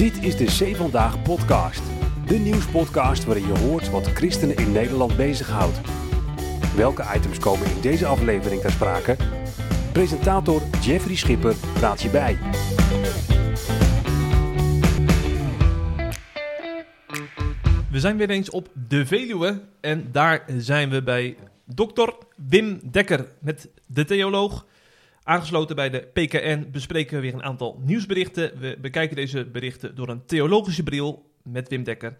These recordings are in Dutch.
Dit is de Zee Vandaag podcast. De nieuwspodcast waarin je hoort wat christenen in Nederland bezighoudt. Welke items komen in deze aflevering ter sprake? Presentator Jeffrey Schipper praat je bij. We zijn weer eens op de Veluwe en daar zijn we bij dokter Wim Dekker met de theoloog. Aangesloten bij de PKN bespreken we weer een aantal nieuwsberichten. We bekijken deze berichten door een theologische bril met Wim Dekker.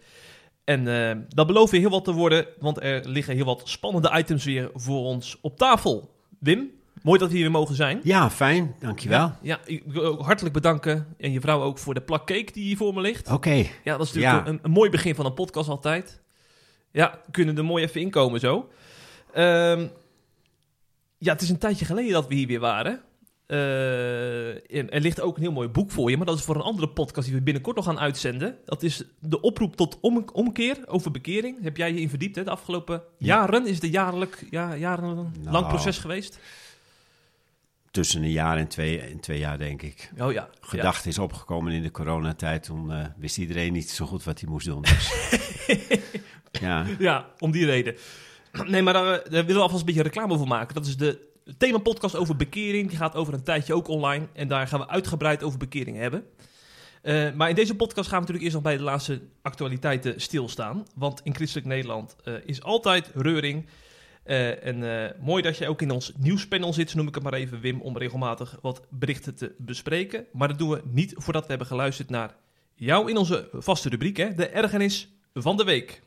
En eh, dat belooft weer heel wat te worden, want er liggen heel wat spannende items weer voor ons op tafel. Wim, mooi dat we hier weer mogen zijn. Ja, fijn, dankjewel. Ja, ja, ik wil ook hartelijk bedanken en je vrouw ook voor de plak cake die hier voor me ligt. Oké, Ja, dat is natuurlijk Ja. een, een mooi begin van een podcast altijd. Ja, kunnen er mooi even inkomen zo. Ehm, ja, het is een tijdje geleden dat we hier weer waren. Eh, en er ligt ook een heel mooi boek voor je, maar dat is voor een andere podcast die we binnenkort nog gaan uitzenden. Dat is de oproep tot om, omkeer over bekering. Heb jij je in verdiept hè, de afgelopen Ja. jaren? Is het een jaarlijk, ja, jarenlang Nou. proces geweest? tussen een jaar en twee, en twee jaar denk ik. Oh ja. Gedachte is opgekomen in de coronatijd, toen eh, wist iedereen niet zo goed wat hij moest doen. Dus. ja, Ja, om die reden. Nee, maar daar, eh, daar willen we alvast een beetje reclame voor maken. Dat is de themapodcast over bekering. Die gaat over een tijdje ook online. En daar gaan we uitgebreid over bekering hebben. Eh, maar in deze podcast gaan we natuurlijk eerst nog bij de laatste actualiteiten stilstaan. Want in christelijk Nederland eh, is altijd reuring. En mooi dat jij ook in ons nieuwspanel zit, noem ik het maar even, Wim, om regelmatig wat berichten te bespreken. Maar dat doen we niet voordat we hebben geluisterd naar jou in onze vaste rubriek, hè, de ergernis van de week.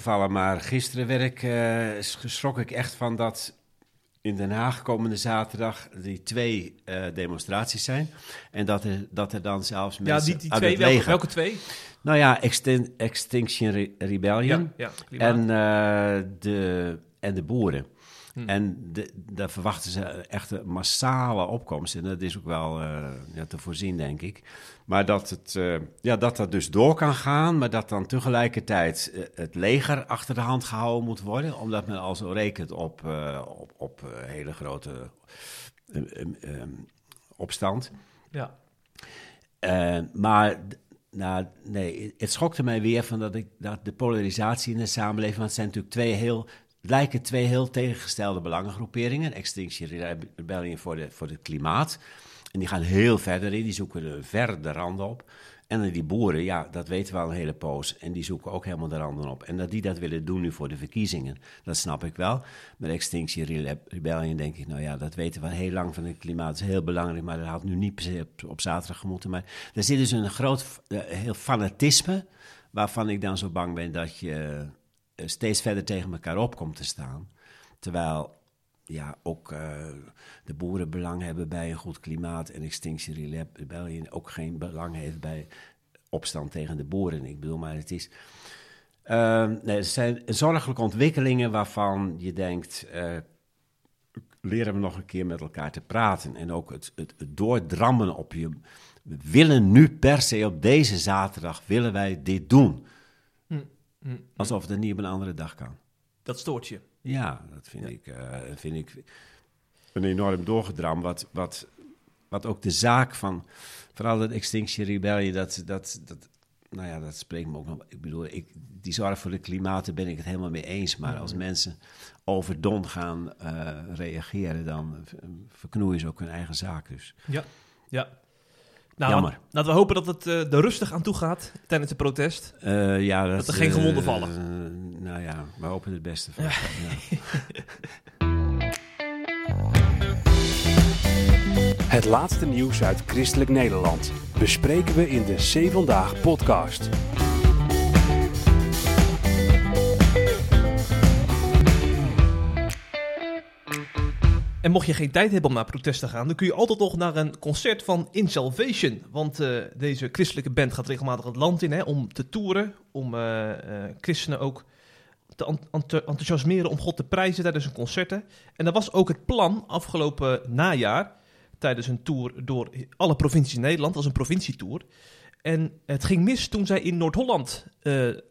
Opgevallen, maar gisteren werd ik, eh, schrok ik echt van dat in Den Haag komende zaterdag die twee eh, demonstraties zijn. En dat er, dat er dan zelfs Ja, mensen die, die uit twee, welke, twee? Nou ja, Extin- Extinction Re- Rebellion. ja. En, eh, de, en de boeren. Hmm. En de, daar verwachten ze echt een massale opkomst. En dat is ook wel eh, ja, te voorzien, denk ik. Maar dat, het, eh, ja, dat dat dus door kan gaan, maar dat dan tegelijkertijd eh, het leger achter de hand gehouden moet worden. Omdat men al zo rekent op, op, op hele grote opstand. ja. Maar nou, nee, het schokte mij weer van dat, ik, dat de polarisatie in de samenleving, want het zijn natuurlijk twee heel, lijken twee heel tegengestelde belangengroeperingen. Extinction Rebellion voor, de, voor het klimaat. En die gaan heel verder in, die zoeken er ver de randen op. En die boeren, ja, dat weten we al een hele poos. En die zoeken ook helemaal de randen op. En dat die dat willen doen nu voor de verkiezingen, dat snap ik wel. Met Extinction Rebellion denk ik, nou ja, dat weten we al heel lang van het klimaat. Dat is heel belangrijk, maar dat had nu niet op, op zaterdag gemoeten. Maar er zit dus een groot, eh, heel fanatisme, waarvan ik dan zo bang ben dat je steeds verder tegen elkaar op komt te staan. Terwijl ja, ook eh, de boeren belang hebben bij een goed klimaat en Extinction Rebellion ook geen belang heeft bij opstand tegen de boeren. Ik bedoel, maar het is. Ehm, nee, het zijn zorgelijke ontwikkelingen waarvan je denkt. eh, leren we nog een keer met elkaar te praten. En ook het, het, het doordrammen op je. We willen nu per se op deze zaterdag willen wij dit doen. Hm. Alsof het niet op een andere dag kan. Dat stoort je. Ja, dat vind, Ik, eh, vind ik een enorm doorgedram. Wat, wat, wat ook de zaak van, vooral dat Extinction Rebellion, dat, dat, dat, nou ja, dat spreekt me ook nog. Ik bedoel, ik, die zorg voor het klimaat, daar ben ik het helemaal mee eens. Maar als mensen overdon gaan eh, reageren, dan verknoeien ze ook hun eigen zaak. Dus Ja. Ja. Nou, Jammer. Laten we hopen dat het eh, er rustig aan toe gaat tijdens het protest. Eh, ja, dat, Dat er geen gewonden vallen. eh, nou ja, we hopen het beste van. Ja. Het laatste nieuws uit christelijk Nederland bespreken we in de Zee Vandaag podcast. En mocht je geen tijd hebben om naar protest te gaan, dan kun je altijd nog naar een concert van In Salvation. Want eh, deze christelijke band gaat regelmatig het land in hè, om te toeren, om eh, eh, christenen ook te ent- ent- enthousiasmeren om God te prijzen tijdens hun concerten. En dat was ook het plan afgelopen najaar. tijdens een tour door alle provincies in Nederland, als een provincietour. En het ging mis toen zij in Noord-Holland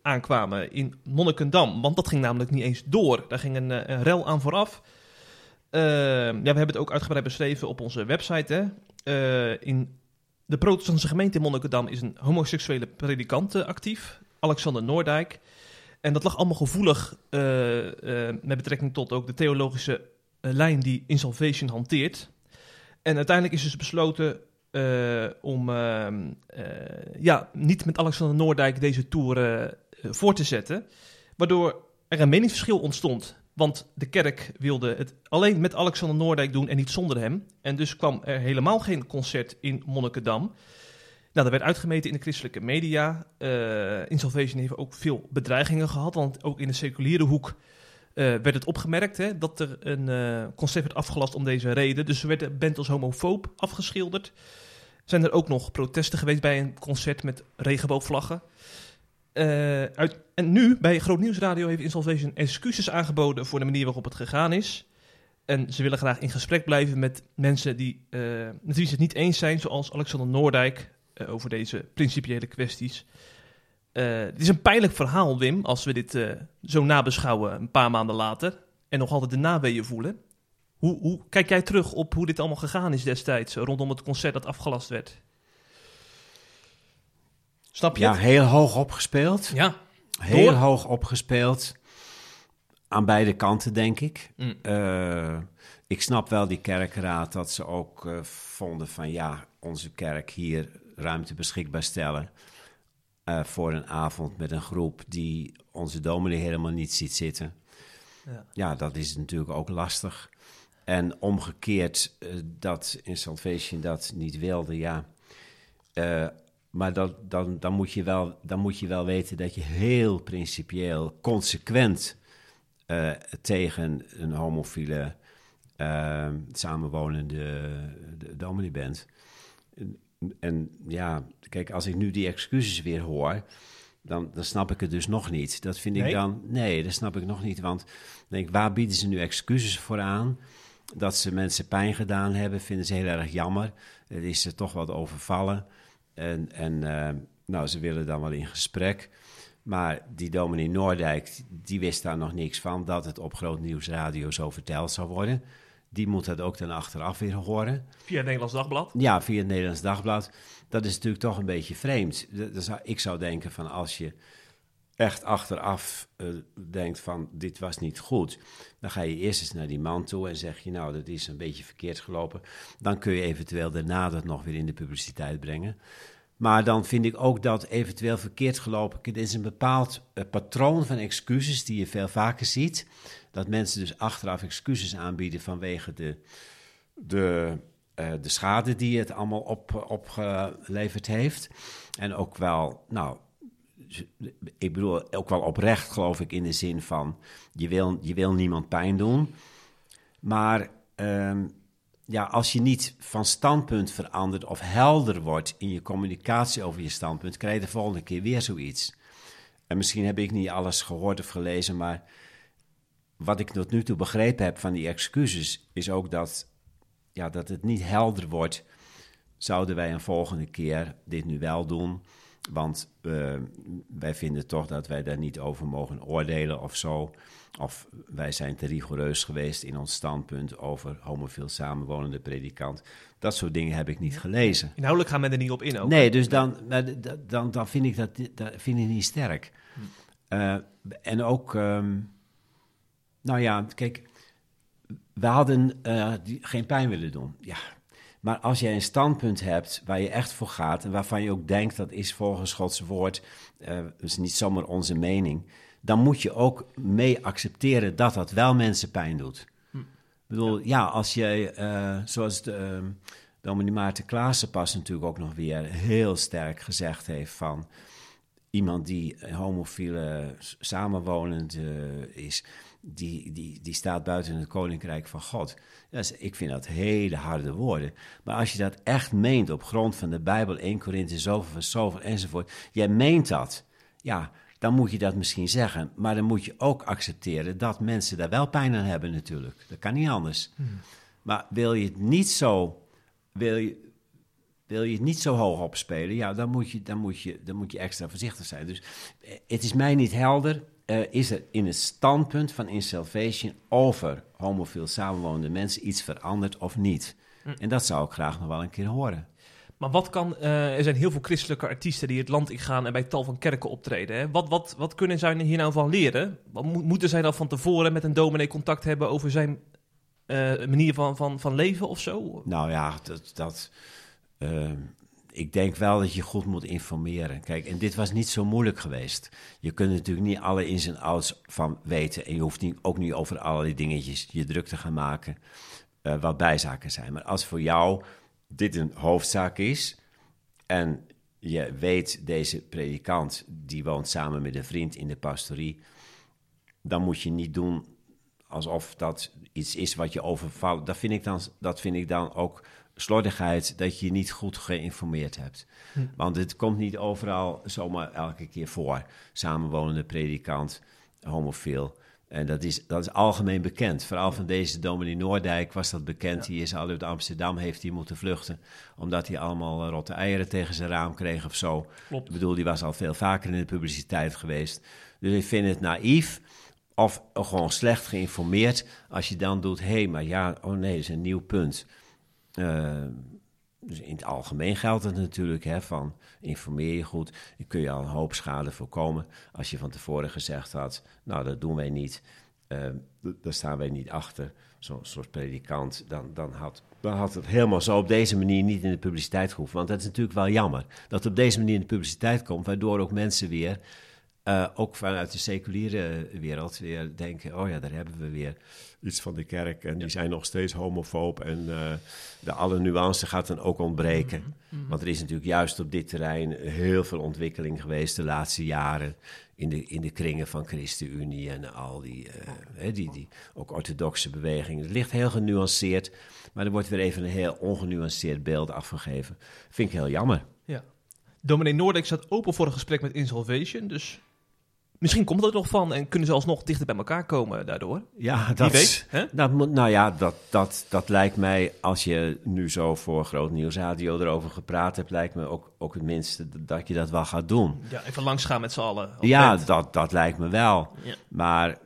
aankwamen, in Monnikendam. Want dat ging namelijk niet eens door. Daar ging een, een rel aan vooraf. Eh, ja, we hebben het ook uitgebreid beschreven op onze website. Hè. Eh, in de protestantse gemeente in Monnikendam is een homoseksuele predikant eh, actief, Alexander Noordijk. En dat lag allemaal gevoelig met betrekking tot ook de theologische lijn die Insalvation hanteert. En uiteindelijk is dus besloten om ja, niet met Alexander Noordijk deze tour voor te zetten. Waardoor er een meningsverschil ontstond. Want de kerk wilde het alleen met Alexander Noordijk doen en niet zonder hem. En dus kwam er helemaal geen concert in Monnikendam. Nou, dat werd uitgemeten in de christelijke media. Eh Insalvation heeft ook veel bedreigingen gehad. Want ook in de seculiere hoek eh, werd het opgemerkt hè, dat er een eh, concert werd afgelast om deze reden. Dus werd de als homofoob afgeschilderd. Zijn er ook nog protesten geweest bij een concert met regenboogvlaggen. Eh, uit, en nu, bij Groot Nieuwsradio, heeft Insalvation excuses aangeboden voor de manier waarop het gegaan is. En ze willen graag in gesprek blijven met mensen die, eh, met het niet eens zijn, zoals Alexander Noordijk, eh, over deze principiële kwesties. Het is een pijnlijk verhaal, Wim, als we dit zo nabeschouwen een paar maanden later en nog altijd de naweeën voelen. Hoe, hoe kijk jij terug op hoe dit allemaal gegaan is destijds, rondom het concert dat afgelast werd? Snap je Ja, het? heel hoog opgespeeld. Ja. Heel Door? hoog opgespeeld. Aan beide kanten, denk ik. Mm. Eh, ik snap wel die kerkraad dat ze ook eh, vonden van ja, onze kerk hier ruimte beschikbaar stellen. eh, voor een avond met een groep die onze dominee helemaal niet ziet zitten. Ja. Ja, dat is natuurlijk ook lastig. En omgekeerd dat in Salvation dat niet wilde, ja. Maar dat, dan, dan, moet je wel, dan moet je wel weten dat je heel principieel, consequent eh, tegen een homofiele eh, samenwonende de- dominee bent. En, en ja, kijk, als ik nu die excuses weer hoor, dan, dan snap ik het dus nog niet. Dat vind Nee? ik dan, nee, dat snap ik nog niet. Want denk waar bieden ze nu excuses voor aan? Dat ze mensen pijn gedaan hebben, vinden ze heel erg jammer. Het is er toch wat overvallen. En, en eh, nou, ze willen dan wel in gesprek. Maar die dominee Noordijk, die wist daar nog niks van... dat het op Groot Nieuws Radio zo verteld zou worden. Die moet dat ook dan achteraf weer horen. Via het Nederlands Dagblad. Ja, via het Nederlands Dagblad. Dat is natuurlijk toch een beetje vreemd. Dat- dat zou- Ik zou denken van als je echt achteraf eh, denkt van dit was niet goed, dan ga je eerst eens naar die man toe en zeg je nou dat is een beetje verkeerd gelopen. Dan kun je eventueel daarna dat nog weer in de publiciteit brengen. Maar dan vind ik ook dat eventueel verkeerd gelopen, het is een bepaald eh, patroon van excuses die je veel vaker ziet. Dat mensen dus achteraf excuses aanbieden vanwege de, de, eh, de schade die het allemaal op, opgeleverd heeft. En ook wel, nou, ik bedoel, ook wel oprecht geloof ik in de zin van, je wil, je wil niemand pijn doen. Maar ehm, ja, als je niet van standpunt verandert of helder wordt in je communicatie over je standpunt, krijg je de volgende keer weer zoiets. En misschien heb ik niet alles gehoord of gelezen, maar wat ik tot nu toe begrepen heb van die excuses, is ook dat, ja, dat het niet helder wordt. Zouden wij een volgende keer dit nu wel doen? Want eh, wij vinden toch dat wij daar niet over mogen oordelen of zo. Of wij zijn te rigoureus geweest in ons standpunt over homofiel samenwonende predikant. Dat soort dingen heb ik niet gelezen. Inhoudelijk gaan we er niet op in ook. Nee, dus dan, dan, dan vind ik dat, dat vind ik niet sterk. Eh, en ook, ehm, nou ja, kijk, we hadden eh, die, geen pijn willen doen. Ja, maar als jij een standpunt hebt waar je echt voor gaat en waarvan je ook denkt dat is volgens Gods woord, eh is niet zomaar onze mening, dan moet je ook mee accepteren dat dat wel mensen pijn doet. Ik bedoel, ja, als je, eh, zoals de, dominee Maarten Klaassen pas natuurlijk ook nog weer heel sterk gezegd heeft van iemand die homofiele samenwonend is, die, die, die staat buiten het koninkrijk van God. Is, ik vind dat hele harde woorden. Maar als je dat echt meent op grond van de Bijbel, 1 Korinthe zoveel van zoveel enzovoort, jij meent dat, ja, dan moet je dat misschien zeggen. Maar dan moet je ook accepteren dat mensen daar wel pijn aan hebben natuurlijk. Dat kan niet anders. Maar wil je het niet zo wil je, wil je het niet zo hoog opspelen, ja, dan moet je, dan moet je, dan moet je extra voorzichtig zijn. Dus eh, het is mij niet helder. Eh, is er in het standpunt van In Salvation over homofiel samenwonende mensen iets veranderd of niet? En dat zou ik graag nog wel een keer horen. Maar wat kan... eh, er zijn heel veel christelijke artiesten die het land ingaan en bij tal van kerken optreden. Hè? Wat, wat, wat kunnen zij hier nou van leren? Wat mo- moeten zij dan van tevoren met een dominee contact hebben over zijn eh, manier van, van, van leven of zo? Nou ja, dat. dat eh, ik denk wel dat je goed moet informeren. Kijk, en dit was niet zo moeilijk geweest. Je kunt natuurlijk niet alle ins en outs van weten. En je hoeft niet, ook niet over allerlei dingetjes je druk te gaan maken. eh, wat bijzaken zijn. Maar als voor jou dit een hoofdzaak is. en je weet, deze predikant. die woont samen met een vriend in de pastorie. dan moet je niet doen alsof dat iets is wat je overvalt. Dat vind ik dan, dat vind ik dan ook slordigheid dat je je niet goed geïnformeerd hebt. Want het komt niet overal zomaar elke keer voor. Samenwonende predikant, homofiel. En dat is, dat is algemeen bekend. Vooral van deze dominee Noordijk was dat bekend. Die is al uit Amsterdam, heeft hij moeten vluchten. Omdat hij allemaal eh, rotte eieren tegen zijn raam kreeg of zo. Klopt. Ik bedoel, die was al veel vaker in de publiciteit geweest. Dus ik vind het naïef of gewoon slecht geïnformeerd als je dan doet... hé, hey, maar ja, oh nee, dat is een nieuw punt. Eh, dus in het algemeen geldt het natuurlijk hè, van informeer je goed. Dan kun je al een hoop schade voorkomen als je van tevoren gezegd had... nou, dat doen wij niet, Eh, daar staan wij niet achter, zo'n soort predikant. Dan, dan, had, dan had het helemaal zo op deze manier niet in de publiciteit gehoeven. Want dat is natuurlijk wel jammer dat het op deze manier in de publiciteit komt... waardoor ook mensen weer eh, ook vanuit de seculiere wereld weer denken: oh ja, daar hebben we weer iets van de kerk. En die zijn nog steeds homofoob. En eh, de alle nuance gaat dan ook ontbreken. Want er is natuurlijk juist op dit terrein heel veel ontwikkeling geweest de laatste jaren. In de, in de kringen van ChristenUnie en al die, eh, die, die ook orthodoxe bewegingen. Het ligt heel genuanceerd, maar er wordt weer even een heel ongenuanceerd beeld afgegeven. Vind ik heel jammer. Ja. Dominee Noordijk staat open voor een gesprek met Insalvation, dus misschien komt dat er nog van en kunnen ze alsnog dichter bij elkaar komen daardoor. Ja, dat weet, hè? Dat moet, nou ja, dat, dat, dat lijkt mij, als je nu zo voor Groot Nieuwsradio erover gepraat hebt, lijkt me ook, ook het minste dat je dat wel gaat doen. Ja, even langs gaan met z'n allen. Ja, dat, dat lijkt me wel. Ja. Maar,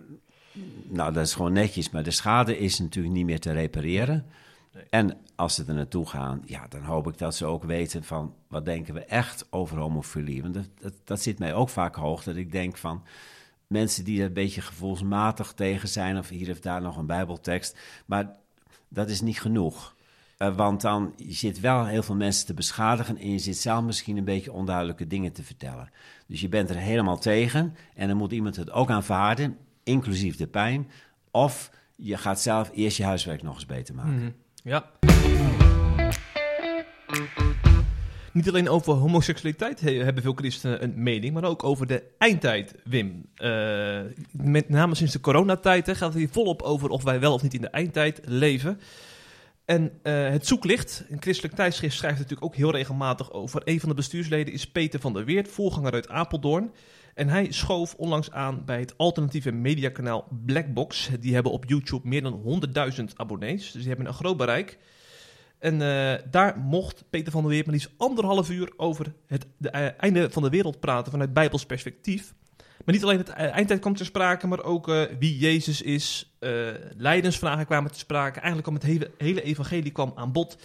nou, dat is gewoon netjes. Maar de schade is natuurlijk niet meer te repareren. Nee. En als ze er naartoe gaan, ja, dan hoop ik dat ze ook weten van... wat denken we echt over homofilie? Want dat, dat, zit mij ook vaak hoog, dat ik denk van... mensen die er een beetje gevoelsmatig tegen zijn... of hier of daar nog een bijbeltekst. Maar dat is niet genoeg. Eh, want dan je zit wel heel veel mensen te beschadigen... en je zit zelf misschien een beetje onduidelijke dingen te vertellen. Dus je bent er helemaal tegen en dan moet iemand het ook aanvaarden... inclusief de pijn. Of je gaat zelf eerst je huiswerk nog eens beter maken. Mhm. Ja. Niet alleen over homoseksualiteit he- hebben veel christenen een mening, maar ook over de eindtijd, Wim. Eh, met name sinds de coronatijd hè, gaat het hier volop over of wij wel of niet in de eindtijd leven. En eh, het zoeklicht, een christelijk tijdschrift, schrijft natuurlijk ook heel regelmatig over. Een van de bestuursleden is Peter van der Weert, voorganger uit Apeldoorn. En hij schoof onlangs aan bij het alternatieve mediakanaal Blackbox. Die hebben op YouTube meer dan 100.000 abonnees, dus die hebben een groot bereik. En eh, daar mocht Peter van der Weert maar liefst anderhalf uur over het de, eh, einde van de wereld praten vanuit Bijbels perspectief. Maar niet alleen het eh, eindtijd kwam ter sprake, maar ook wie Jezus is. lijdensvragen kwamen ter sprake. Eigenlijk kwam het hele, hele evangelie kwam aan bod.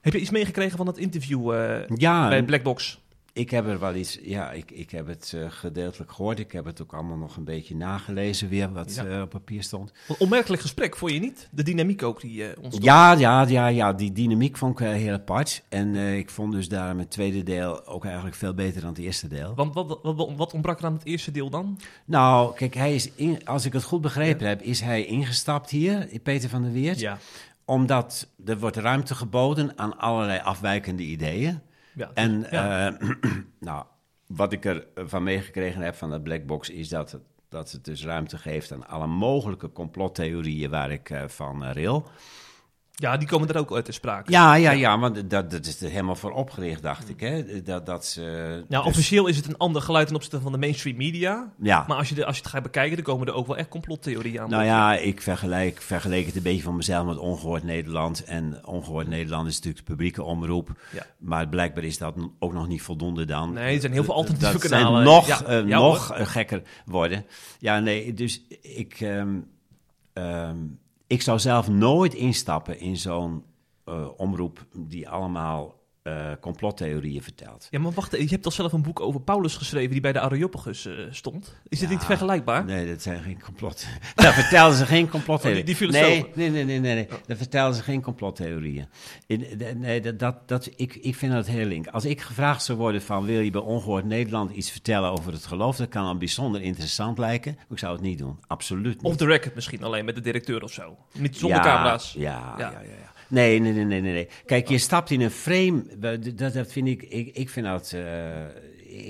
Heb je iets meegekregen van dat interview Ja, bij Blackbox? Ik heb er wel iets... Ja, ik, ik heb het eh, gedeeltelijk gehoord. Ik heb het ook allemaal nog een beetje nagelezen weer... wat Ja. eh, op papier stond. Wat onmerkelijk gesprek, vond je niet? De dynamiek ook die ontstond. Ja, ja, ja, ja, die dynamiek vond ik heel apart. En ik vond dus daarom het tweede deel ook eigenlijk veel beter dan het eerste deel. Want wat, wat, wat, ontbrak er aan het eerste deel dan? Nou, kijk, hij is in, als ik het goed begrepen heb, is hij ingestapt hier, Peter van der Weert. Ja. Omdat er wordt ruimte geboden aan allerlei afwijkende ideeën. Ja. En ja. eh, nou, wat ik ervan meegekregen heb van dat Blackbox is dat het, dat het dus ruimte geeft aan alle mogelijke complottheorieën waar ik eh, van eh, ril. Ja, die komen er ook uit te sprake. Ja, ja, ja, want dat, dat is er helemaal voor opgericht, dacht ik. Hè? Dat, dat ze, Ja, dus- officieel is het een ander geluid ten opzichte van de mainstream media. ja. Maar als je, de, als je het gaat bekijken, dan komen er ook wel echt complottheorieën aan. Nou ja, ik vergelijk, vergeleek het een beetje van mezelf met Ongehoord Nederland. En Ongehoord Nederland is natuurlijk de publieke omroep. Ja. Maar blijkbaar is dat ook nog niet voldoende dan. Nee, er zijn heel veel alternatieve dat kanalen. Zijn nog, Ja, eh, ja, nog hoor. eh, gekker worden. Ja, nee, dus ik, ehm, ehm, ik zou zelf nooit instappen in zo'n eh, omroep die allemaal eh, complottheorieën vertelt. Ja, maar wacht, je hebt toch zelf een boek over Paulus geschreven die bij de Areopagus eh, stond? Is dit Ja, niet vergelijkbaar? Nee, dat zijn geen complot. Daar vertelden ze geen complottheorieën. Oh, die- die filosofen. nee, nee, nee, nee, nee. Daar vertelden ze geen complottheorieën. In, de- nee, dat, dat, dat, ik, ik vind dat heel link. Als ik gevraagd zou worden van... wil je bij Ongehoord Nederland iets vertellen over het geloof... dat kan dan bijzonder interessant lijken. Ik zou het niet doen. Absoluut niet. Of the record misschien alleen met de directeur of zo. Niet zonder ja, camera's. Ja. ja, ja. Nee, nee, nee, nee, nee. Kijk, je stapt in een frame. Dat, dat vind ik, ik, ik vind dat, eh,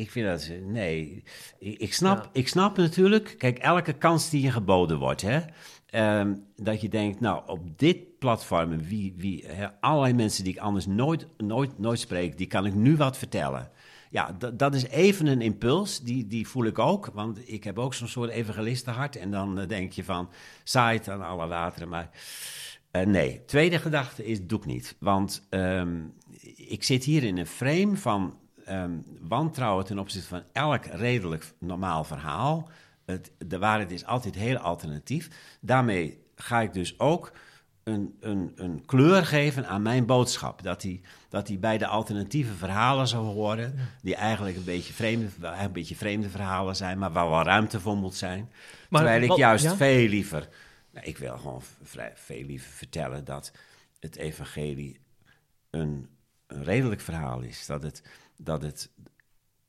ik vind dat, nee. Ik, snap, Ja. ik snap natuurlijk, kijk, elke kans die je geboden wordt, hè. ehm, dat je denkt, nou, op dit platform, wie, wie, hè, allerlei mensen die ik anders nooit, nooit, nooit spreek, die kan ik nu wat vertellen. Ja, dat, is even een impuls, die, die voel ik ook. Want ik heb ook zo'n soort evangelistenhart. En dan eh, denk je van, saai het aan alle wateren. Maar eh, nee, tweede gedachte is, doe ik niet. Want ehm, ik zit hier in een frame van ehm, wantrouwen ten opzichte van elk redelijk normaal verhaal. Het, de waarheid is altijd heel alternatief. Daarmee ga ik dus ook een, een, een kleur geven aan mijn boodschap. Dat die, dat die bij de alternatieve verhalen zou horen, die eigenlijk een beetje, vreemde, een beetje vreemde verhalen zijn, maar waar wel ruimte voor moet zijn. Maar Terwijl ik juist ja? veel liever, nou, ik wil gewoon vrij, veel liever vertellen dat het evangelie een, een redelijk verhaal is. Dat, het, dat, het,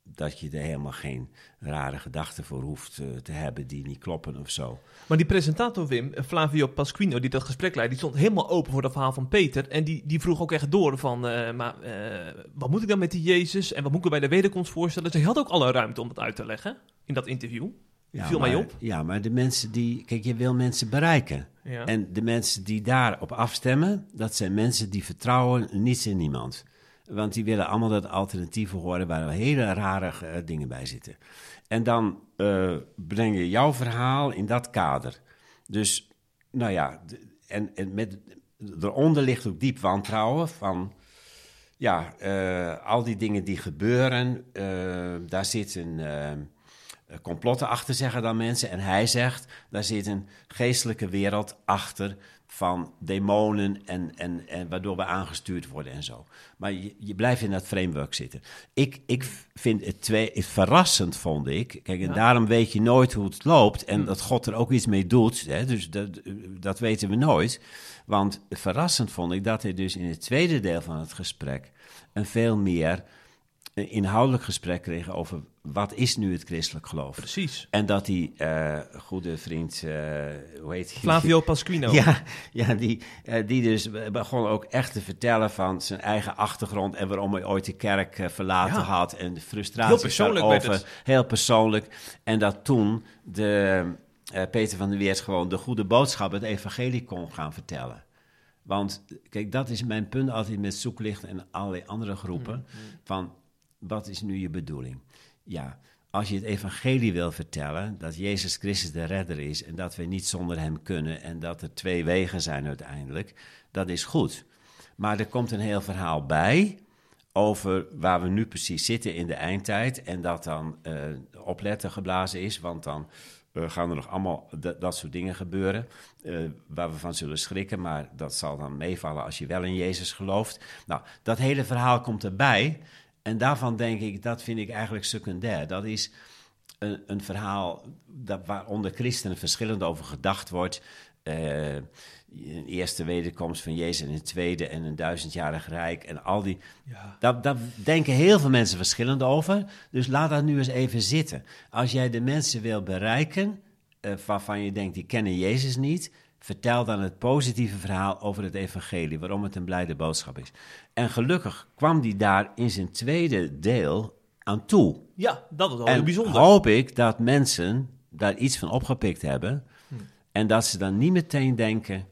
dat je er helemaal geen rare gedachten voor hoeft eh, te hebben die niet kloppen of zo. Maar die presentator Wim, eh, Flavio Pasquino, die dat gesprek leidde, die stond helemaal open voor dat verhaal van Peter. En die, die vroeg ook echt door van, eh, maar wat moet ik dan met die Jezus en wat moet ik bij de wederkomst voorstellen? Dus hij had ook alle ruimte om dat uit te leggen in dat interview. Viel mij maar, op. Ja, maar de mensen die... Kijk, je wil mensen bereiken. Ja. En de mensen die daarop afstemmen, dat zijn mensen die vertrouwen niets in niemand. Want die willen allemaal dat alternatieve horen waar hele rare eh, dingen bij zitten. En dan eh, breng je jouw verhaal in dat kader. Dus, nou ja, en, en met, eronder ligt ook diep wantrouwen van... Ja, eh, al die dingen die gebeuren, daar zitten eh, complotten achter, zeggen dan mensen. En hij zegt, daar zit een geestelijke wereld achter van demonen en, en, en waardoor we aangestuurd worden en zo. Maar je, je blijft in dat framework zitten. Ik, ik vind het twee, het verrassend, vond ik. Kijk, en Ja. daarom weet je nooit hoe het loopt en dat God er ook iets mee doet. Hè, dus dat, dat weten we nooit. Want verrassend vond ik dat hij dus in het tweede deel van het gesprek een veel meer eh, inhoudelijk gesprek kreeg over wat is nu het christelijk geloof. Precies. En dat die eh, goede vriend, eh, hoe heet hij? Flavio Pasquino. Ja, ja die, eh, die dus begon ook echt te vertellen van zijn eigen achtergrond en waarom hij ooit de kerk verlaten Ja. had en de Heel frustraties persoonlijk daarover. het. Heel persoonlijk. En dat toen de, Peter van der Weert gewoon de goede boodschap, het evangelie kon gaan vertellen. Want kijk, dat is mijn punt altijd met zoeklicht en allerlei andere groepen. Van wat is nu je bedoeling? Ja, als je het evangelie wil vertellen, dat Jezus Christus de redder is en dat we niet zonder hem kunnen en dat er twee wegen zijn uiteindelijk, dat is goed. Maar er komt een heel verhaal bij over waar we nu precies zitten in de eindtijd en dat dan eh, opletten geblazen is, want dan eh, gaan er nog allemaal dat- dat soort dingen gebeuren eh, waar we van zullen schrikken, maar dat zal dan meevallen als je wel in Jezus gelooft. Nou, dat hele verhaal komt erbij en daarvan denk ik, dat vind ik eigenlijk secundair. Dat is een, een verhaal dat, waaronder christenen verschillend over gedacht wordt. Eh, een eerste wederkomst van Jezus en een tweede en een duizendjarig rijk en al die... Ja. Daar, daar denken heel veel mensen verschillend over. Dus laat dat nu eens even zitten. Als jij de mensen wil bereiken eh, waarvan je denkt, die kennen Jezus niet... vertel dan het positieve verhaal over het evangelie... waarom het een blijde boodschap is. En gelukkig kwam die daar in zijn tweede deel aan toe. Ja, dat was wel heel En bijzonder. hoop ik dat mensen daar iets van opgepikt hebben. En dat ze dan niet meteen denken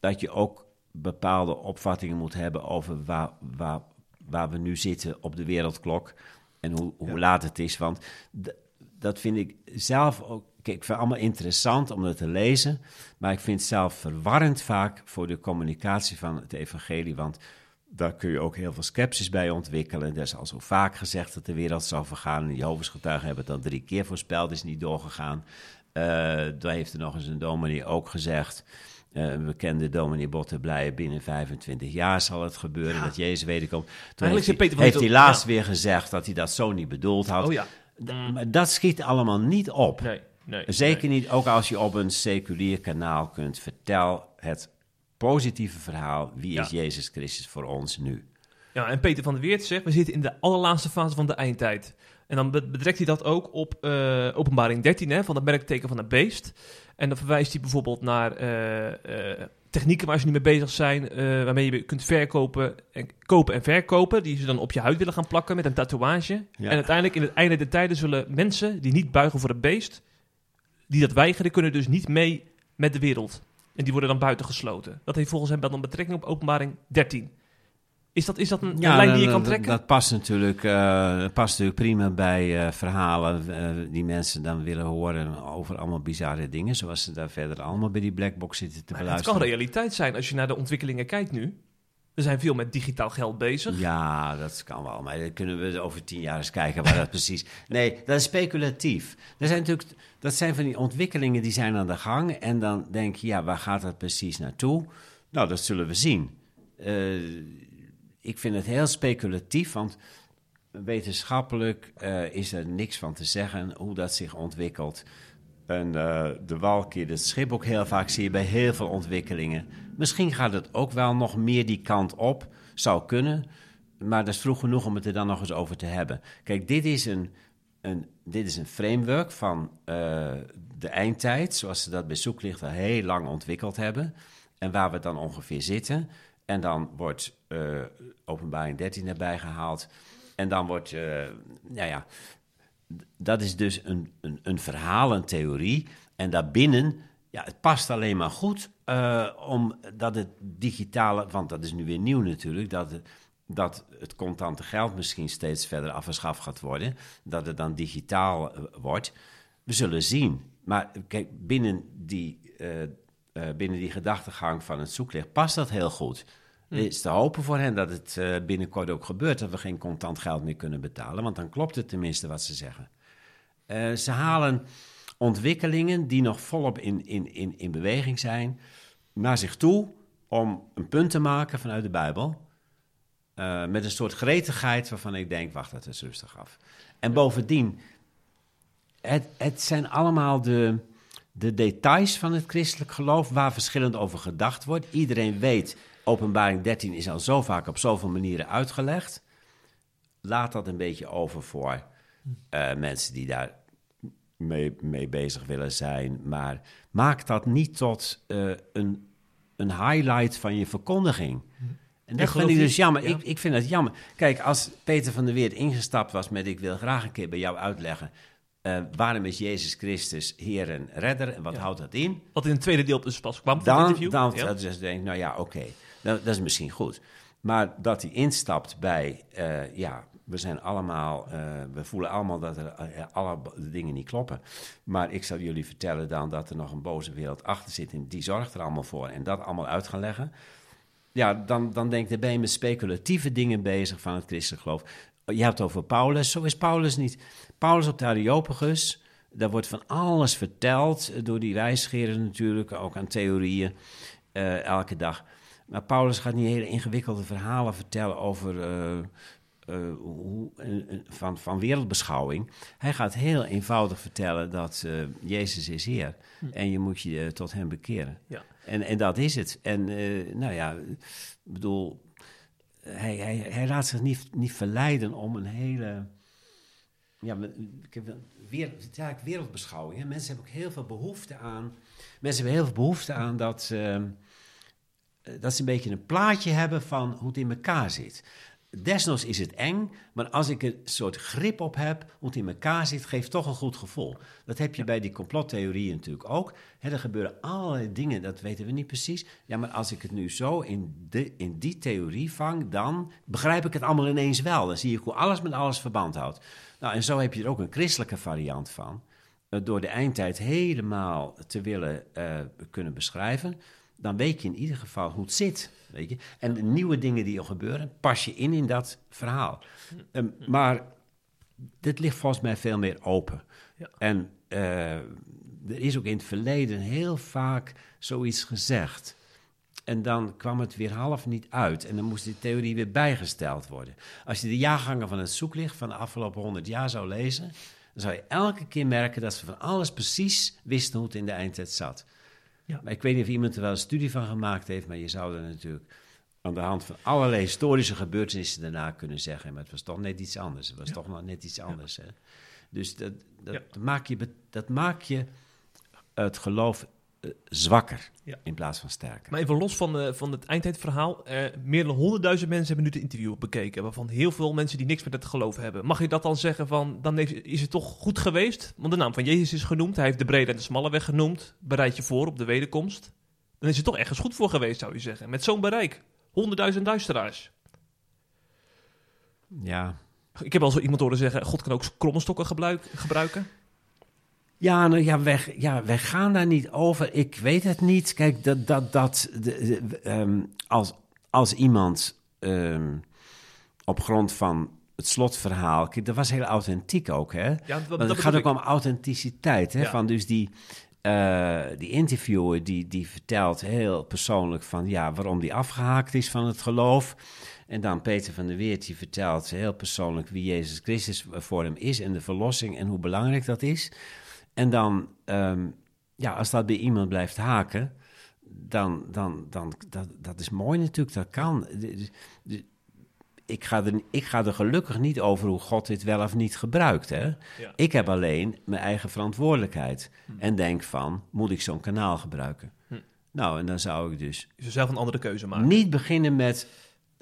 dat je ook bepaalde opvattingen moet hebben over waar, waar, waar we nu zitten op de wereldklok en hoe, hoe laat het is. Want dat vind ik zelf ook. Ik vind het allemaal interessant om dat te lezen. Maar ik vind het zelf verwarrend vaak voor de communicatie van het evangelie. Want daar kun je ook heel veel sceptisch bij ontwikkelen. Er is al zo vaak gezegd dat de wereld zal vergaan. En Jehovah's getuigen hebben het dan drie keer voorspeld, is niet doorgegaan. Eh daar heeft er nog eens een dominee ook gezegd. eh, een bekende dominee Botterblij, binnen 25 jaar zal het gebeuren dat Jezus wederkomt. Toen Eigenlijk heeft hij, heeft laatst ja. weer gezegd dat hij dat zo niet bedoeld had. Oh ja. D- Maar dat schiet allemaal niet op. Nee, nee. Zeker niet, ook als je op een seculier kanaal kunt. Vertel het positieve verhaal. Wie is. Jezus Christus voor ons nu? Ja, en Peter van der Weert zegt, we zitten in de allerlaatste fase van de eindtijd. En dan be- betrekt hij dat ook op eh, openbaring 13, hè, van het merkteken van het beest. En dan verwijst hij bijvoorbeeld naar eh, eh, technieken waar ze nu mee bezig zijn, waarmee je kunt verkopen en, kopen en verkopen, die ze dan op je huid willen gaan plakken met een tatoeage. Ja. En uiteindelijk in het einde der tijden zullen mensen die niet buigen voor het beest, die dat weigeren, kunnen dus niet mee met de wereld. En die worden dan buiten gesloten. Dat heeft volgens hem dan een betrekking op openbaring 13. Is dat, is dat een, een lijn die je dat- kan dat- trekken? Dat, past, natuurlijk, eh, dat past natuurlijk prima bij eh, verhalen eh, die mensen dan willen horen over allemaal bizarre dingen. Zoals ze daar verder allemaal bij die blackbox zitten te Maar het beluisteren. kan realiteit zijn als je naar de ontwikkelingen kijkt nu. We zijn veel met digitaal geld bezig. Ja, dat kan wel. Maar dan kunnen we over tien jaar eens kijken waar dat precies... Nee, dat is speculatief. Er zijn natuurlijk, dat zijn van die ontwikkelingen die zijn aan de gang. En dan denk je, ja, waar gaat dat precies naartoe? Nou, dat zullen we zien. Eh, ik vind het heel speculatief, want wetenschappelijk eh, is er niks van te zeggen hoe dat zich ontwikkelt. En eh, de wal keert het schip ook heel vaak, zie je bij heel veel ontwikkelingen. Misschien gaat het ook wel nog meer die kant op, zou kunnen. Maar dat is vroeg genoeg om het er dan nog eens over te hebben. Kijk, dit is een, een, dit is een framework van eh, de eindtijd, zoals ze dat bij Zoeklicht al heel lang ontwikkeld hebben. En waar we dan ongeveer zitten. En dan wordt eh, openbaring 13 erbij gehaald. En dan wordt, eh, nou ja, dat is dus een, een, een verhaal. En daarbinnen, ja, het past alleen maar goed eh, omdat het digitale, want dat is nu weer nieuw natuurlijk, dat het, dat het contante geld misschien steeds verder afgeschaft gaat worden, dat het dan digitaal eh, wordt. We zullen zien. Maar kijk, binnen die, eh, binnen die gedachtegang van het zoeklicht past dat heel goed. Er is te hopen voor hen dat het binnenkort ook gebeurt, dat we geen contant geld meer kunnen betalen, want dan klopt het tenminste wat ze zeggen. Ze halen ontwikkelingen die nog volop in, in, in, in beweging zijn naar zich toe om een punt te maken vanuit de Bijbel. Eh, met een soort gretigheid waarvan ik denk, wacht, dat is rustig af. En bovendien, het, het zijn allemaal de, de details van het christelijk geloof waar verschillend over gedacht wordt. Iedereen weet, openbaring 13 is al zo vaak op zoveel manieren uitgelegd. Laat dat een beetje over voor eh, mensen die daar mee, mee bezig willen zijn. Maar maak dat niet tot eh, een, een highlight van je verkondiging. En dat vind ik dus jammer. ja. Ik, ik vind dat jammer. Kijk, als Peter van der Weert ingestapt was met... ik wil graag een keer bij jou uitleggen... eh, waarom is Jezus Christus Heer en Redder en wat Ja. houdt dat in? Wat in het tweede deel dus pas kwam van het Dan, interview. dan Ja. dus denk nou ja, oké, dat, dat is misschien goed. Maar dat hij instapt bij, eh, ja, we zijn allemaal, eh, we voelen allemaal dat er eh, alle b- dingen niet kloppen. Maar ik zal jullie vertellen dan dat er nog een boze wereld achter zit en die zorgt er allemaal voor. En dat allemaal uit gaan leggen. Ja, dan, dan denk ik, ben je met speculatieve dingen bezig van het christelijk geloof. Je hebt het over Paulus, zo is Paulus niet. Paulus op de Areopagus, daar wordt van alles verteld, eh, door die wijsgeren natuurlijk, ook aan theorieën, eh, elke dag. Maar Paulus gaat niet hele ingewikkelde verhalen vertellen over, eh, eh, hoe, van, van wereldbeschouwing. Hij gaat heel eenvoudig vertellen dat eh, Jezus is Heer en je moet je eh, tot hem bekeren. Ja. En, en dat is het. En nou ja, ik bedoel, hij, hij, hij laat zich niet, niet verleiden om een hele. Ja, ik heb weer, wereldbeschouwing. Hè. Mensen hebben ook heel veel behoefte aan. Mensen hebben heel veel behoefte aan dat, ehm, eh, dat ze een beetje een plaatje hebben van hoe het in elkaar zit. Desnoods is het eng, maar als ik een soort grip op heb, hoe het in elkaar zit, geeft toch een goed gevoel. Dat heb je bij die complottheorieën natuurlijk ook. Er gebeuren allerlei dingen, dat weten we niet precies. Ja, maar als ik het nu zo in, de, in die theorie vang, dan begrijp ik het allemaal ineens wel. Dan zie ik hoe alles met alles verband houdt. Nou, en zo heb je er ook een christelijke variant van. Uh, door de eindtijd helemaal te willen uh, kunnen beschrijven dan weet je in ieder geval hoe het zit. Weet je? En de nieuwe dingen die er gebeuren, pas je in in dat verhaal. Um, maar dit ligt volgens mij veel meer open. Ja. En uh, er is ook in het verleden heel vaak zoiets gezegd. En dan kwam het weer half niet uit. En dan moest die theorie weer bijgesteld worden. Als je de jaargangen van het zoeklicht van de afgelopen honderd jaar zou lezen, dan zou je elke keer merken dat ze van alles precies wisten hoe het in de eindtijd zat. Ja. Maar ik weet niet of iemand er wel een studie van gemaakt heeft, maar je zou er natuurlijk aan de hand van allerlei historische gebeurtenissen daarna kunnen zeggen. Maar het was toch net iets anders. Het was toch nog net iets anders. Hè? Dus dat, dat, maak je, dat maak je het geloof zwakker ja. in plaats van sterker. Maar even los van, uh, van het eindtijdverhaal. Uh, meer dan honderdduizend mensen hebben nu het interview bekeken. Waarvan heel veel mensen die niks met het geloof hebben. Mag je dat dan zeggen van, dan is het toch goed geweest? Want de naam van Jezus is genoemd. Hij heeft de brede en de smalle weg genoemd. Bereid je voor op de wederkomst. Dan is het toch ergens goed voor geweest, zou je zeggen. Met zo'n bereik. Honderdduizend luisteraars. Ja. Ik heb al zo iemand horen zeggen, God kan ook krommelstokken gebruiken. Ja, nou ja wij, ja, wij gaan daar niet over. Ik weet het niet. Kijk, dat, dat, dat de, um, als, als iemand um, op grond van het slotverhaal. Kijk, dat was heel authentiek ook, hè? Ja, dat, dat het gaat ook om authenticiteit, hè? Ja. Van dus die, uh, die interviewer die, die vertelt heel persoonlijk van ja, waarom die afgehaakt is van het geloof. En dan Peter van der Weert die vertelt heel persoonlijk wie Jezus Christus voor hem is en de verlossing en hoe belangrijk dat is. En dan, um, ja, als dat bij iemand blijft haken, dan, dan, dan dat, dat is mooi natuurlijk, dat kan. Ik ga, er, ik ga er gelukkig niet over hoe God dit wel of niet gebruikt. Hè? Ja. Ik heb alleen mijn eigen verantwoordelijkheid. Hm. En denk van, moet ik zo'n kanaal gebruiken? Hm. Nou, en dan zou ik dus... Je zelf een andere keuze maken. Niet beginnen met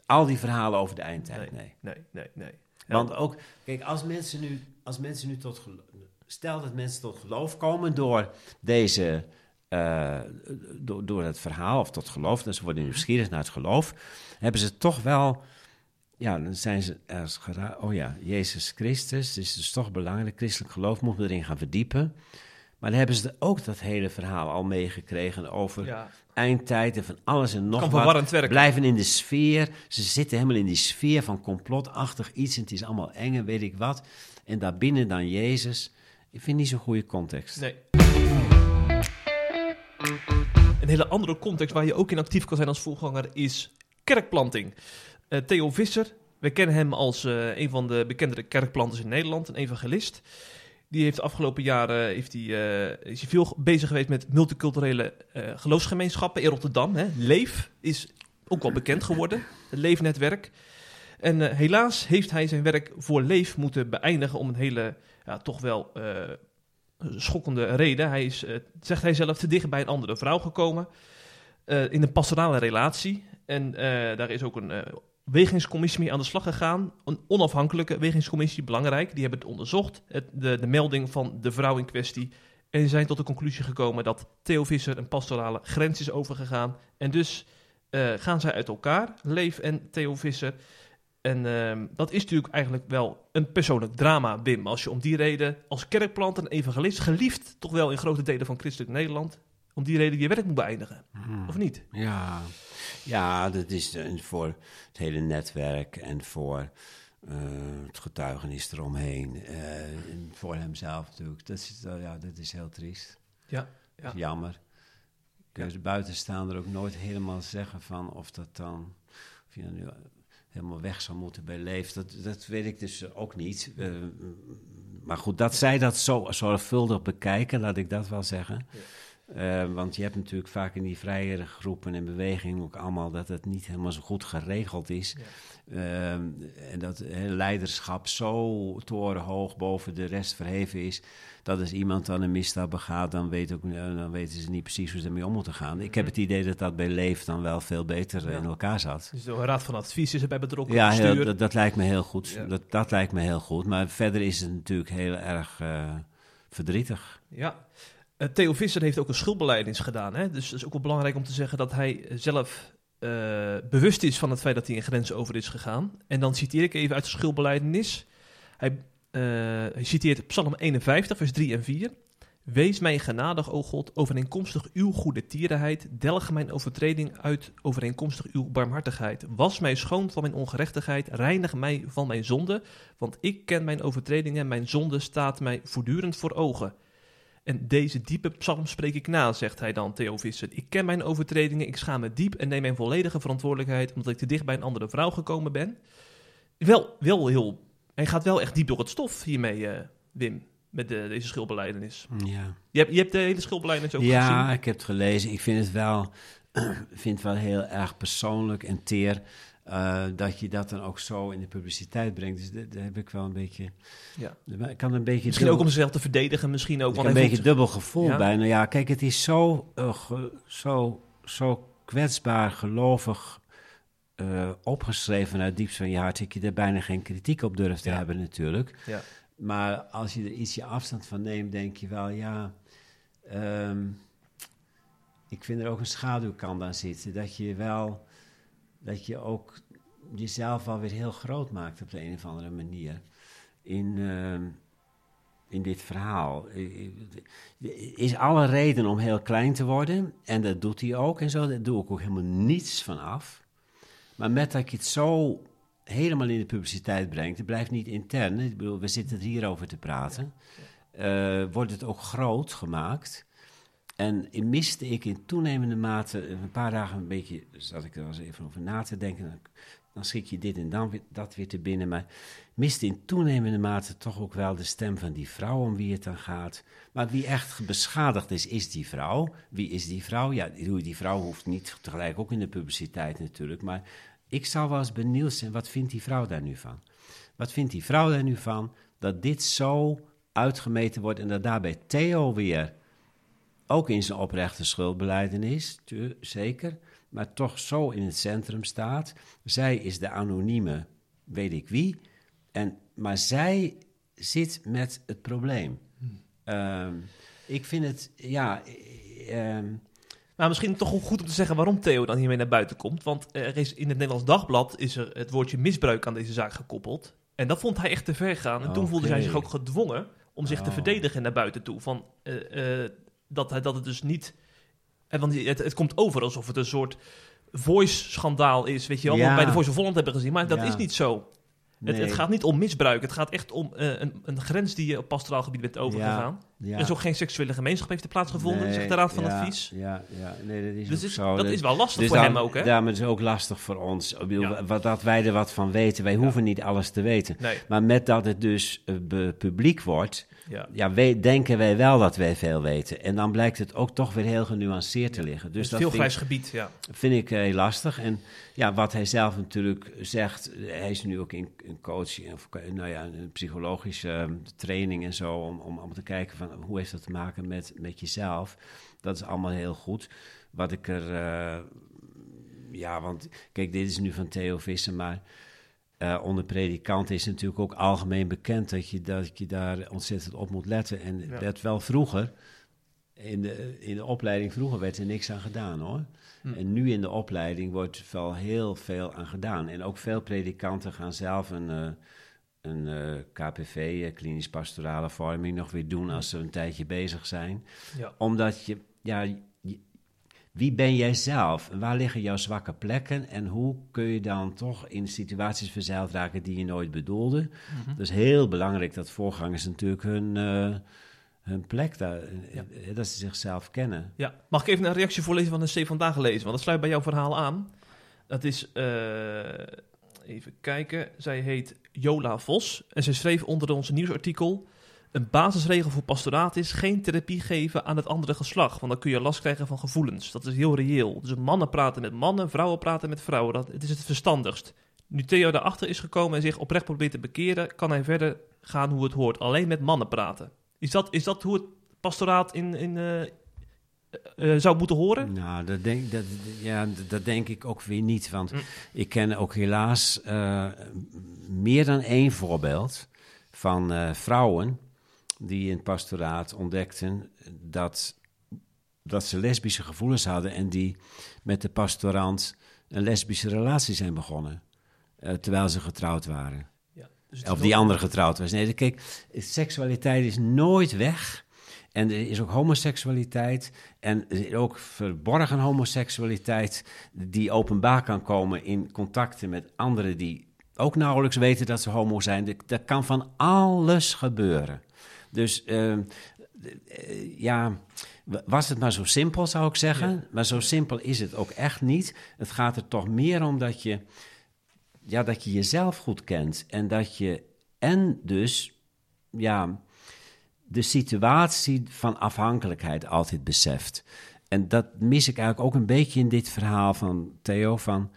al die verhalen over de eindtijd, nee. Nee, nee, nee. nee. Want ook, kijk, als mensen nu, als mensen nu tot stel dat mensen tot geloof komen door deze, uh, door, door het verhaal of tot geloof, dus ze worden nieuwsgierig naar het geloof, hebben ze toch wel, ja, dan zijn ze ergens oh ja, Jezus Christus, is dus toch belangrijk, christelijk geloof, moeten we erin gaan verdiepen. Maar dan hebben ze ook dat hele verhaal al meegekregen over ja. eindtijd en van alles en nog wat. Blijven in de sfeer. Ze zitten helemaal in die sfeer van complotachtig iets en het is allemaal eng en weet ik wat. En daarbinnen dan Jezus. Ik vind niet zo'n goede context. Nee. Een hele andere context waar je ook in actief kan zijn als voorganger is kerkplanting. Uh, Theo Visser, we kennen hem als uh, een van de bekendere kerkplanters in Nederland, een evangelist. Die heeft de afgelopen jaren heeft hij, uh, is hij veel bezig geweest met multiculturele geloofsgemeenschappen in Rotterdam. Hè. Leef is ook wel bekend geworden, het Leefnetwerk. En helaas heeft hij zijn werk voor Leef moeten beëindigen om een hele ja, toch wel uh, schokkende reden. Hij is, uh, zegt hij zelf, te dicht bij een andere vrouw gekomen. Uh, in een pastorale relatie. En daar is ook een wegingscommissie mee aan de slag gegaan. Een onafhankelijke wegingscommissie, belangrijk. Die hebben het onderzocht, het, de, de melding van de vrouw in kwestie. En zijn tot de conclusie gekomen dat Theo Visser een pastorale grens is overgegaan. En dus gaan zij uit elkaar, Leef en Theo Visser. En uh, dat is natuurlijk eigenlijk wel een persoonlijk drama, Wim. Als je om die reden als kerkplant en evangelist, geliefd toch wel in grote delen van christelijk Nederland, om die reden je werk moet beëindigen. Hmm. Of niet? Ja. ja, dat is voor het hele netwerk en voor uh, het getuigenis eromheen. Uh, en voor hemzelf natuurlijk. Dat is, uh, ja, dat is heel triest. Ja. ja. jammer. Kun je ja. buitenstaander ook nooit helemaal zeggen van of dat dan... Of je nu helemaal weg zou moeten bij Leef. Dat, dat weet ik dus ook niet. Uh, maar goed, dat zij dat zo zorgvuldig bekijken, laat ik dat wel zeggen. Ja. Eh, want je hebt natuurlijk vaak in die vrijere groepen en bewegingen ook allemaal dat het niet helemaal zo goed geregeld is. Ehm, en dat leiderschap zo torenhoog boven de rest verheven is. Dat als iemand dan een misstap begaat, dan, weet ook, eh, dan weten ze niet precies hoe ze ermee om moeten gaan. Ik heb het idee dat dat bij Leef dan wel veel beter eh, Ja. in elkaar zat. Dus de raad van advies is erbij betrokken. Ja, heel- dat, dat lijkt me heel goed. Ja. Dat, dat lijkt me heel goed. Maar verder is het natuurlijk heel erg eh, verdrietig. Ja. Theo Visser heeft ook een schuldbeleidings gedaan. Hè? Dus het is ook wel belangrijk om te zeggen dat hij zelf bewust is van het feit dat hij een grens over is gegaan. En dan citeer ik even uit de schuldbeleidenis. Hij, hij citeert Psalm 51, vers 3 en 4. Wees mij genadig, o God, overeenkomstig uw goede tierenheid. Delg mijn overtreding uit overeenkomstig uw barmhartigheid. Was mij schoon van mijn ongerechtigheid. Reinig mij van mijn zonde. Want ik ken mijn overtredingen. Mijn zonde staat mij voortdurend voor ogen. En deze diepe psalm spreek ik na, zegt hij dan, Theo Visser. Ik ken mijn overtredingen, ik schaam me diep en neem mijn volledige verantwoordelijkheid omdat ik te dicht bij een andere vrouw gekomen ben. Wel, wel heel... Hij gaat wel echt diep door het stof hiermee, eh, Wim, met de, deze schuldbeleidenis. Ja. Je hebt, je hebt de hele schuldbeleidenis ook ja, gezien. ik heb het gelezen. Ik vind het wel, vind het wel heel erg persoonlijk en teer. eh, dat je dat dan ook zo in de publiciteit brengt. Dus daar heb ik wel een beetje. Ja. Ik kan een beetje. Misschien ook om zichzelf te verdedigen, misschien ook. Ik heb Want een beetje dubbel gevoel Ja? bij. Nou ja, kijk, het is zo, eh, ge- zo, zo kwetsbaar, gelovig eh, opgeschreven uit diepst van je hart. Dat je er bijna geen kritiek op durft te Ja. hebben, natuurlijk. Ja. Maar als je er ietsje afstand van neemt, denk je wel, ja. ehm, ik vind er ook een schaduwkant aan zitten. Dat je wel, dat je ook jezelf wel weer heel groot maakt op de een of andere manier. In, ehm, in dit verhaal. Er is alle reden om heel klein te worden. En dat doet hij ook en zo. Daar doe ik ook helemaal niets van af. Maar met dat je het zo helemaal in de publiciteit brengt, het blijft niet intern. Ik bedoel, we zitten er hier over te praten. eh, wordt het ook groot gemaakt. En miste ik in toenemende mate, een paar dagen een beetje, zat ik er wel eens even over na te denken. Dan, dan schik je dit en dan weer, dat weer te binnen. Maar miste in toenemende mate toch ook wel de stem van die vrouw om wie het dan gaat. Maar wie echt beschadigd is, is die vrouw. Wie is die vrouw? Ja, die die vrouw hoeft niet tegelijk ook in de publiciteit natuurlijk. Maar ik zou wel eens benieuwd zijn, wat vindt die vrouw daar nu van? Wat vindt die vrouw daar nu van dat dit zo uitgemeten wordt en dat daarbij Theo weer ook in zijn oprechte schuldbeleidenis, tu- zeker, maar toch zo in het centrum staat. Zij is de anonieme, weet ik wie, en, maar zij zit met het probleem. Ehm, ik vind het, ja, eh, ehm, Maar misschien toch goed om te zeggen waarom Theo dan hiermee naar buiten komt. Want er is in het Nederlands Dagblad is er het woordje misbruik aan deze zaak gekoppeld. En dat vond hij echt te ver gaan. En toen voelde hij zich ook gedwongen om zich te Oh. verdedigen naar buiten toe. Van, eh, eh, dat, hij, dat het dus niet... En want het, het komt over alsof het een soort voice-schandaal is. Weet je wel, wat Ja. we bij de Voice of Holland hebben gezien. Maar dat Ja. is niet zo. Het, nee. het gaat niet om misbruik. Het gaat echt om eh, een, een grens die je op pastoraal gebied bent overgegaan. Ja. Er is ook geen seksuele gemeenschap heeft er plaatsgevonden, Nee, zegt de Raad van ja, Advies. Ja, ja, nee, dat is Dus is, zo. dat is wel lastig Dus voor hem ook, hè? Daarom is het ook lastig voor ons. Ja. wat, dat wij er wat van weten. Wij hoeven niet alles te weten. Nee, Maar met dat het dus eh, publiek wordt, ja. ja, we, denken wij wel dat wij veel weten. En dan blijkt het ook toch weer heel genuanceerd te liggen. Dus dat veel grijs gebied, ja. vind ik heel lastig. En ja, wat hij zelf natuurlijk zegt, hij is nu ook in, in coaching, of nou ja, een psychologische eh, training en zo, om, om, om te kijken van hoe heeft dat te maken met, met jezelf. Dat is allemaal heel goed. Wat ik er, eh, ja, want kijk, dit is nu van Theo Visser, maar eh, onder predikanten is natuurlijk ook algemeen bekend dat je, dat je daar ontzettend op moet letten. En Ja. dat wel vroeger, in de, in de opleiding vroeger werd er niks aan gedaan hoor. Hm. En nu in de opleiding wordt wel heel veel aan gedaan. En ook veel predikanten gaan zelf een, eh, een eh, KPV, klinisch pastorale vorming, nog weer doen als ze een tijdje bezig zijn. ja. Omdat je, ja, je- wie ben jij zelf? Waar liggen jouw zwakke plekken? En hoe kun je dan toch in situaties verzeild raken die je nooit bedoelde? Is heel belangrijk dat voorgangers natuurlijk hun, eh, hun plek daar, Ja. eh, dat ze zichzelf kennen. ja. Mag ik even een reactie voorlezen van de C vandaag lezen? Want dat sluit bij jouw verhaal aan. Dat is, eh, even kijken, zij heet Jola Vos. En zij schreef onder onze nieuwsartikel... Een basisregel voor pastoraat is geen therapie geven aan het andere geslacht, want dan kun je last krijgen van gevoelens. Dat is heel reëel. Dus mannen praten met mannen, vrouwen praten met vrouwen. Dat, het is het verstandigst. Nu Theo daarachter is gekomen en zich oprecht probeert te bekeren, kan hij verder gaan hoe het hoort. Alleen met mannen praten. Is dat, is dat hoe het pastoraat in, in, eh, eh, zou moeten horen? Nou, dat denk, dat, ja, dat denk ik ook weer niet. Want Mm. ik ken ook helaas eh, meer dan één voorbeeld van eh, vrouwen die in het pastoraat ontdekten dat, dat ze lesbische gevoelens hadden en die met de pastorant een lesbische relatie zijn begonnen. eh, terwijl ze getrouwd waren. Ja, dus Of die andere getrouwd was. Nee, kijk, seksualiteit is nooit weg. En er is ook homoseksualiteit. En er is ook verborgen homoseksualiteit. die openbaar kan komen in contacten met anderen die ook nauwelijks weten dat ze homo zijn. Er kan van alles gebeuren. Dus eh, eh, ja, was het maar zo simpel, zou ik zeggen. Ja. Maar zo simpel is het ook echt niet. Het gaat er toch meer om dat je ja, dat je jezelf goed kent en dat je en dus ja, de situatie van afhankelijkheid altijd beseft. En dat mis ik eigenlijk ook een beetje in dit verhaal van Theo. Van,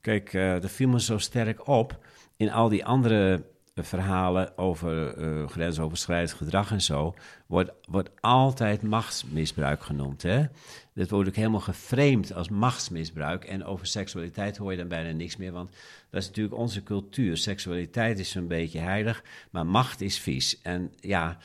kijk, eh dat viel me zo sterk op in al die andere eh, verhalen over eh, grensoverschrijdend gedrag en zo. Wordt, wordt altijd machtsmisbruik genoemd. Hè? Dat wordt ook helemaal geframed als machtsmisbruik. En over seksualiteit hoor je dan bijna niks meer. Want dat is natuurlijk onze cultuur. Seksualiteit is zo'n beetje heilig, maar macht is vies. En ja,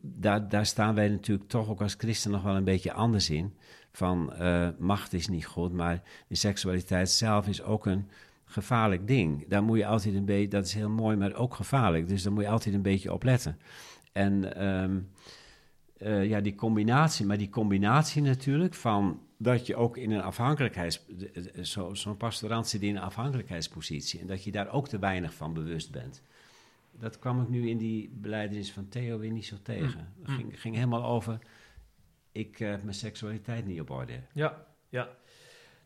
daar, daar staan wij natuurlijk toch ook als christen nog wel een beetje anders in. Van eh, macht is niet goed, maar de seksualiteit zelf is ook een gevaarlijk ding. Daar moet je altijd een beetje, dat is heel mooi, maar ook gevaarlijk. Dus daar moet je altijd een beetje op letten. En ehm, eh, ja, die combinatie, maar die combinatie natuurlijk van dat je ook in een afhankelijkheids... zo- Zo'n pastorant zit in een afhankelijkheidspositie en dat je daar ook te weinig van bewust bent. Dat kwam ik nu in die beleidenis van Theo weer niet zo tegen. Het ging, ging helemaal over, ik eh, heb mijn seksualiteit niet op orde. Ja, ja.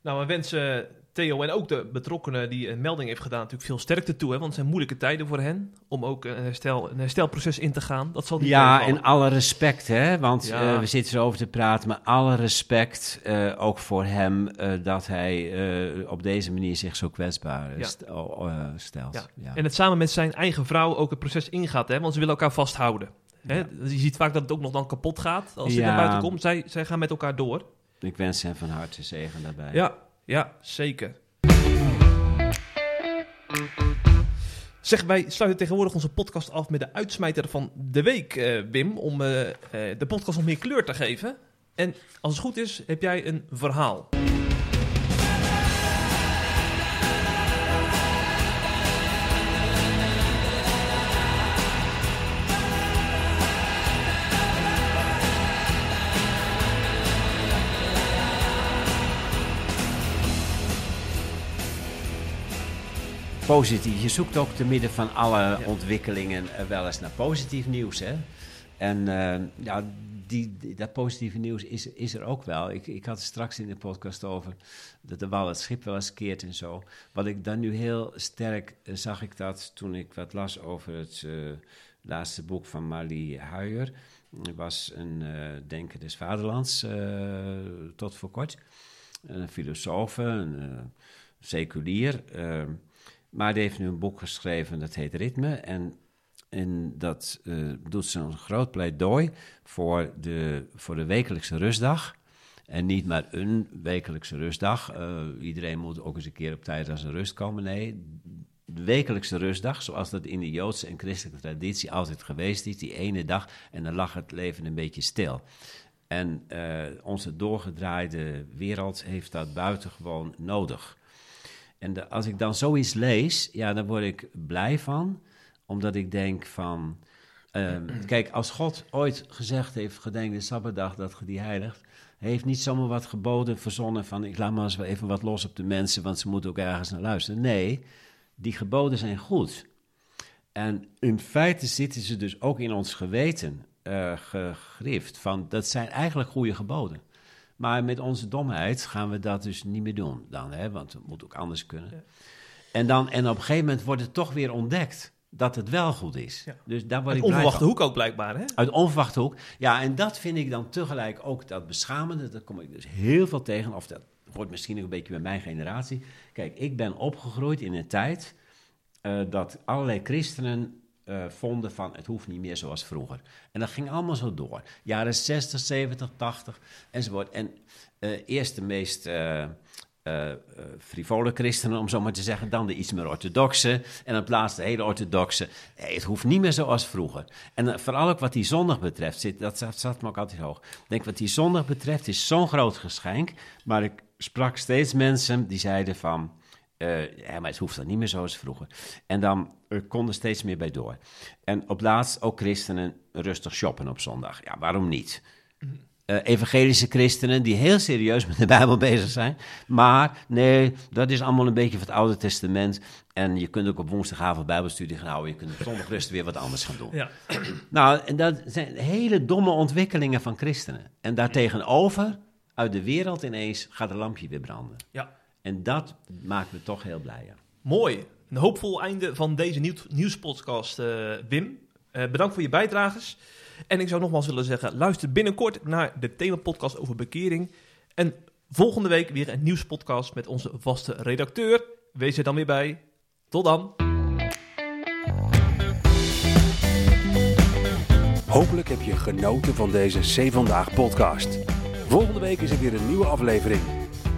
Nou, we wensen Theo en ook de betrokkenen die een melding heeft gedaan natuurlijk veel sterkte toe. Hè, want het zijn moeilijke tijden voor hen om ook een, herstel, een herstelproces in te gaan. Dat zal niet Ja, en alle respect, hè? Want Ja. eh, we zitten zo over te praten, maar alle respect eh, ook voor hem eh, dat hij op deze manier zich zo kwetsbaar Ja. st- stelt. Ja. Ja. En het samen met zijn eigen vrouw ook het proces ingaat, hè, want ze willen elkaar vasthouden. Hè? Je ziet vaak dat het ook nog dan kapot gaat als hij naar buiten komt. Zij, zij gaan met elkaar door. Ik wens hem van harte zegen daarbij. Ja, ja, zeker. Zeg, wij sluiten tegenwoordig onze podcast af met de uitsmijter van de week, eh, Wim, om eh, eh, de podcast nog meer kleur te geven. En als het goed is, heb jij een verhaal. Positief. Je zoekt ook te midden van alle ontwikkelingen eh, wel eens naar positief nieuws, hè? En eh, ja, die, die- dat positieve nieuws is, is er ook wel. Ik, ik had het straks in de podcast over dat de wal het schip wel eens keert en zo. Wat ik dan nu heel sterk eh, zag ik dat toen ik wat las over het laatste boek van Marlie Huijer. Er was een denker des vaderlands tot voor kort. Een filosoof, een seculier. Maar die heeft nu een boek geschreven dat heet Ritme. En, en dat eh, doet zo'n groot pleidooi voor de, voor de wekelijkse rustdag. En niet maar een wekelijkse rustdag. Eh, iedereen moet ook eens een keer op tijd aan zijn rust komen. Nee, de wekelijkse rustdag, zoals dat in de Joodse en christelijke traditie altijd geweest is. Die ene dag en dan lag het leven een beetje stil. En eh, onze doorgedraaide wereld heeft dat buitengewoon nodig. En de- als ik dan zoiets lees, ja, dan word ik blij van, omdat ik denk van, ehm, kijk, als God ooit gezegd heeft, gedenk de Sabbatdag dat ge die heiligt, hij heeft niet zomaar wat geboden verzonnen van, ik laat maar eens even wat los op de mensen, want ze moeten ook ergens naar luisteren. Nee, die geboden zijn goed. En in feite zitten ze dus ook in ons geweten eh, gegrift van, dat zijn eigenlijk goede geboden. Maar met onze domheid gaan we dat dus niet meer doen dan, hè? want het moet ook anders kunnen. Ja. En, dan, en op een gegeven moment wordt het toch weer ontdekt. dat het wel goed is. Ja. Dus daar word Uit ik blij onverwachte hoek ook blijkbaar, hè? Uit onverwachte hoek. Ja, en dat vind ik dan tegelijk ook dat beschamende. Daar kom ik dus heel veel tegen. Of dat wordt misschien ook een beetje bij mijn generatie. Kijk, ik ben opgegroeid in een tijd eh, dat allerlei christenen eh, vonden van het hoeft niet meer zoals vroeger. En dat ging allemaal zo door. Jaren 60, 70, 80 enzovoort. En eh, eerst de meest eh, frivole christenen, om zo maar te zeggen. Dan de iets meer orthodoxe. En het laatste de hele orthodoxe. Het hoeft niet meer zoals vroeger. En vooral ook wat die zondag betreft, zit, dat zat, zat me ook altijd hoog. Ik denk, wat die zondag betreft is zo'n groot geschenk. Maar ik sprak steeds mensen die zeiden van... eh, ja, maar het hoeft dan niet meer zoals vroeger. En dan kon er steeds meer bij door. En op laatst ook christenen rustig shoppen op zondag. Ja, waarom niet? Eh, evangelische christenen die heel serieus met de Bijbel bezig zijn. Maar nee, dat is allemaal een beetje van het Oude Testament. En je kunt ook op woensdagavond Bijbelstudie gaan houden. Je kunt op zondag rustig weer wat anders gaan doen. Ja. Nou, en dat zijn hele domme ontwikkelingen van christenen. En daartegenover, uit de wereld ineens, gaat een lampje weer branden. ja. En dat maakt me toch heel blij. Ja. Mooi. Een hoopvol einde van deze nieuws nieuwspodcast, eh, Wim. Eh, bedankt voor je bijdrages. En ik zou nogmaals willen zeggen, luister binnenkort naar de themapodcast over bekering. En volgende week weer een nieuwspodcast met onze vaste redacteur. Wees er dan weer bij. Tot dan. Hopelijk heb je genoten van deze C Vandaag podcast. Volgende week is er weer een nieuwe aflevering.